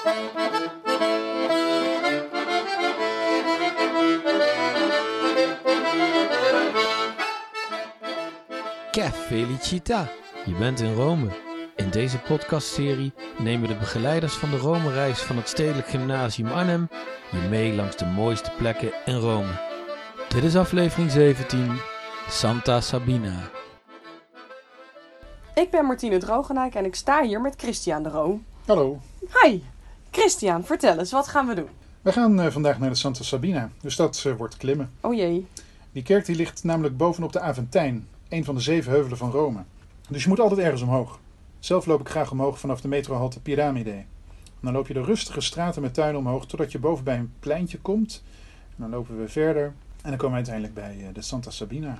Che felicita! Je bent in Rome. In deze podcastserie nemen de begeleiders van de Rome-reis van het Stedelijk Gymnasium Arnhem je mee langs de mooiste plekken in Rome. Dit is aflevering 17, Santa Sabina. Ik ben Martine Drogenijk en ik sta hier met Christian de Roo. Hallo, Hi! Christian, vertel eens, wat gaan we doen? we gaan eh, vandaag naar de Santa Sabina, dus dat eh, wordt klimmen. Oh jee. Die kerk die ligt namelijk bovenop de Aventijn, een van de zeven heuvelen van Rome. Dus je moet altijd ergens omhoog. Zelf loop ik graag omhoog vanaf de metrohalte Pyramide. En dan loop je de rustige straten met tuinen omhoog totdat je boven bij een pleintje komt. En dan lopen we verder en dan komen we uiteindelijk bij eh, de Santa Sabina.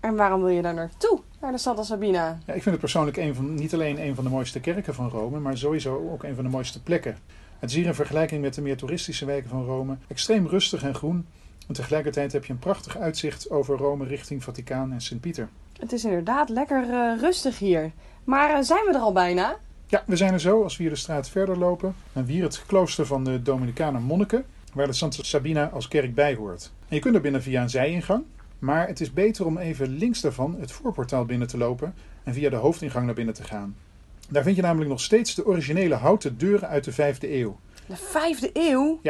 En waarom wil je daar naartoe? Naar de Santa Sabina? Ja, ik vind het persoonlijk een van, niet alleen een van de mooiste kerken van Rome, maar sowieso ook een van de mooiste plekken. Het is hier in vergelijking met de meer toeristische wijken van Rome extreem rustig en groen. En tegelijkertijd heb je een prachtig uitzicht over Rome richting Vaticaan en Sint-Pieter. Het is inderdaad lekker eh, rustig hier. Maar eh, zijn we er al bijna? Ja, we zijn er zo als we hier de straat verder lopen. En hier het klooster van de Dominicaner monniken, waar de Santa Sabina als kerk bij hoort. En je kunt er binnen via een zijingang, maar het is beter om even links daarvan het voorportaal binnen te lopen en via de hoofdingang naar binnen te gaan. Daar vind je namelijk nog steeds de originele houten deuren uit de 5e eeuw. De vijfde eeuw?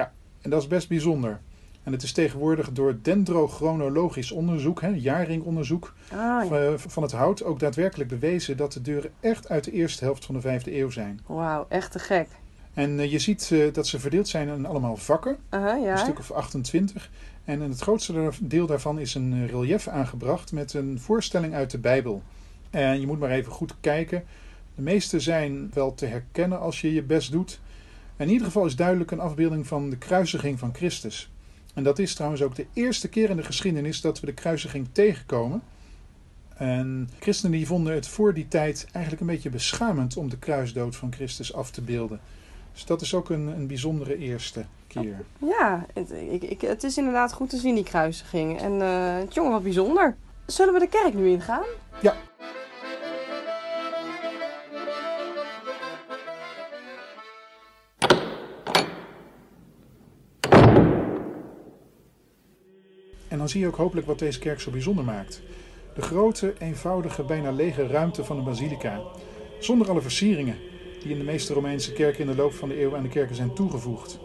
En dat is best bijzonder. En het is tegenwoordig door dendrochronologisch onderzoek, hè, jaarringonderzoek Ah, ja. eh, van het hout, ook daadwerkelijk bewezen dat de deuren echt uit de eerste helft van de 5e eeuw zijn. Wauw, echt te gek. En eh, je ziet eh, dat ze verdeeld zijn in allemaal vakken, Uh-huh, een ja. stuk of 28. En in het grootste deel daarvan is een relief aangebracht met een voorstelling uit de Bijbel. En je moet maar even goed kijken. De meeste zijn wel te herkennen als je je best doet. In ieder geval is duidelijk een afbeelding van de kruisiging van Christus. En dat is trouwens ook de eerste keer in de geschiedenis dat we de kruisiging tegenkomen. En christenen die vonden het voor die tijd eigenlijk een beetje beschamend om de kruisdood van Christus af te beelden. Dus dat is ook een, een bijzondere eerste keer. Ja, het, ik, ik, het is inderdaad goed te zien, die kruisiging. En eh het jongen, wat bijzonder. Zullen we de kerk nu ingaan? Ja. En dan zie je ook hopelijk wat deze kerk zo bijzonder maakt. De grote, eenvoudige, bijna lege ruimte van de basilica. Zonder alle versieringen die in de meeste Romeinse kerken in de loop van de eeuw aan de kerken zijn toegevoegd.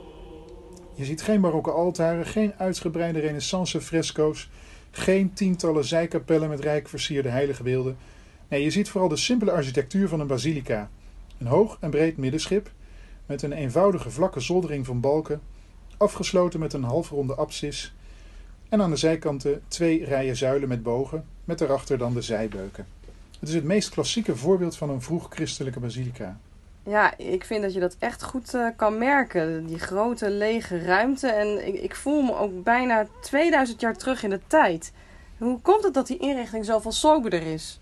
Je ziet geen barokke altaren, geen uitgebreide renaissance fresco's, geen tientallen zijkapellen met rijk versierde heilige beelden. Nee, je ziet vooral de simpele architectuur van een basilica. Een hoog en breed middenschip met een eenvoudige vlakke zoldering van balken, afgesloten met een halfronde apsis en aan de zijkanten twee rijen zuilen met bogen, met daarachter dan de zijbeuken. Het is het meest klassieke voorbeeld van een vroeg christelijke basilica. Ja, ik vind dat je dat echt goed eh, kan merken. Die grote lege ruimte. En ik, ik voel me ook bijna 2000 jaar terug in de tijd. Hoe komt het dat die inrichting zoveel soberder is?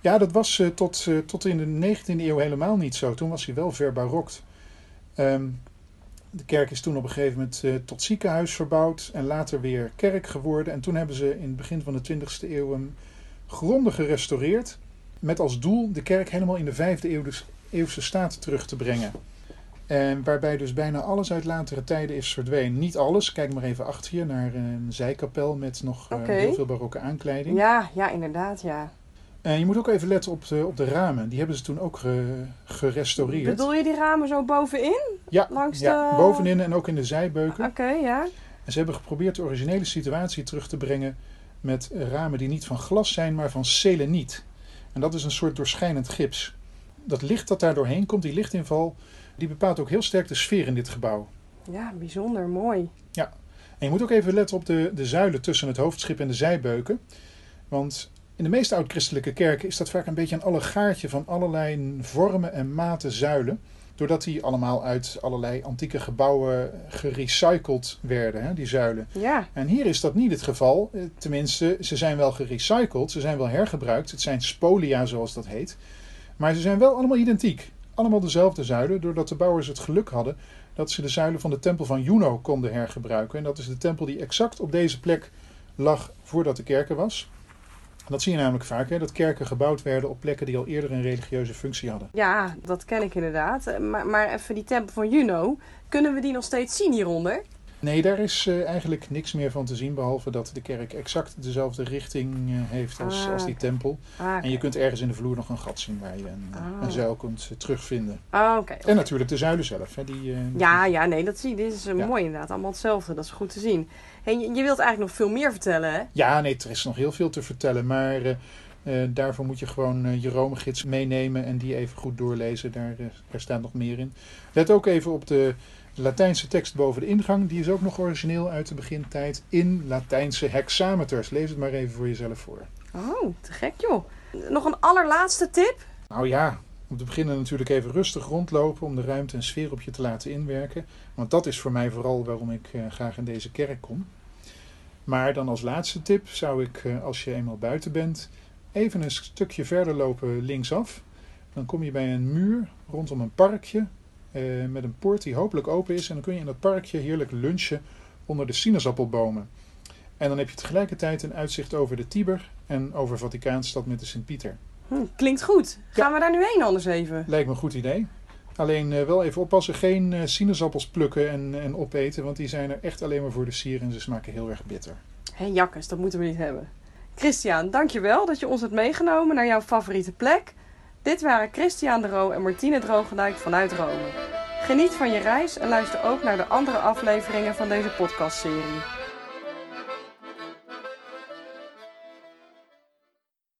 Ja, dat was eh, tot, eh, tot in de 19e eeuw helemaal niet zo. Toen was hij wel ver barokt. Ehm, de kerk is toen op een gegeven moment eh, tot ziekenhuis verbouwd en later weer kerk geworden. En toen hebben ze in het begin van de 20e eeuw hem grondig gerestaureerd. Met als doel de kerk helemaal in de 5e eeuw, dus eeuwse staat terug te brengen. En waarbij dus bijna alles uit latere tijden is verdwenen. Niet alles, kijk maar even achter je naar een zijkapel met nog eh, heel veel barokke aankleding. Ja, ja, inderdaad, ja. En je moet ook even letten op de, op de ramen. Die hebben ze toen ook ge- gerestaureerd. Bedoel je die ramen zo bovenin? ja, langs ja, de- bovenin en ook in de zijbeuken. Oké, ja. En ze hebben geprobeerd de originele situatie terug te brengen met ramen die niet van glas zijn, maar van seleniet. En dat is een soort doorschijnend gips. Dat licht dat daar doorheen komt, die lichtinval, die bepaalt ook heel sterk de sfeer in dit gebouw. Ja, bijzonder mooi. En je moet ook even letten op de, de zuilen tussen het hoofdschip en de zijbeuken. Want in de meeste oud-christelijke kerken is dat vaak een beetje een allegaartje van allerlei vormen en maten zuilen. Doordat die allemaal uit allerlei antieke gebouwen gerecycled werden, hè, die zuilen. Ja, En hier is dat niet het geval. Eh, Tenminste, ze zijn wel gerecycled, ze zijn wel hergebruikt. Het zijn spolia, zoals dat heet. Maar ze zijn wel allemaal identiek. Allemaal dezelfde zuilen, doordat de bouwers het geluk hadden dat ze de zuilen van de tempel van Juno konden hergebruiken. En dat is de tempel die exact op deze plek lag voordat de kerk er was. Dat zie je namelijk vaak, hè, dat kerken gebouwd werden op plekken die al eerder een religieuze functie hadden. Ja, dat ken ik inderdaad. Eh, Maar, maar even die tempel van Juno, kunnen we die nog steeds zien hieronder? Nee, daar is eh, eigenlijk niks meer van te zien, behalve dat de kerk exact dezelfde richting eh, heeft als, Ah, als die tempel. Ah, En je kunt ergens in de vloer nog een gat zien waar je een, Ah. een zuil kunt eh, terugvinden. Ah, oké. En natuurlijk de zuilen zelf. Hè, die, eh, Ja, ja, nee, dat zie je. Dit is eh, Ja. mooi inderdaad. Allemaal hetzelfde. Dat is goed te zien. Hey, je, je wilt eigenlijk nog veel meer vertellen, hè? Ja, nee, er is nog heel veel te vertellen. Maar eh, eh, daarvoor moet je gewoon eh, je Rome-gids meenemen en die even goed doorlezen. Daar, eh, daar staat nog meer in. Let ook even op de Latijnse tekst boven de ingang. Die is ook nog origineel uit de begintijd in Latijnse hexameters. Lees het maar even voor jezelf voor. Oh, te gek joh. Nog een allerlaatste tip? Nou ja, om te beginnen natuurlijk even rustig rondlopen om de ruimte en sfeer op je te laten inwerken. Want dat is voor mij vooral waarom ik eh, graag in deze kerk kom. Maar dan als laatste tip zou ik, eh, als je eenmaal buiten bent, even een stukje verder lopen linksaf. Dan kom je bij een muur rondom een parkje eh, met een poort die hopelijk open is. En dan kun je in dat parkje heerlijk lunchen onder de sinaasappelbomen. En dan heb je tegelijkertijd een uitzicht over de Tiber en over Vaticaanstad met de Sint-Pieter. Hm, klinkt goed. Gaan we daar nu heen anders even? Lijkt me een goed idee. Alleen eh, wel even oppassen, geen eh, sinaasappels plukken en, en opeten, want die zijn er echt alleen maar voor de sier en ze smaken heel erg bitter. Hé, jakkes, dat moeten we niet hebben. Christian, dankjewel dat je ons hebt meegenomen naar jouw favoriete plek. Dit waren Christian de Roo en Martine Drogendijk vanuit Rome. Geniet van je reis en luister ook naar de andere afleveringen van deze podcastserie.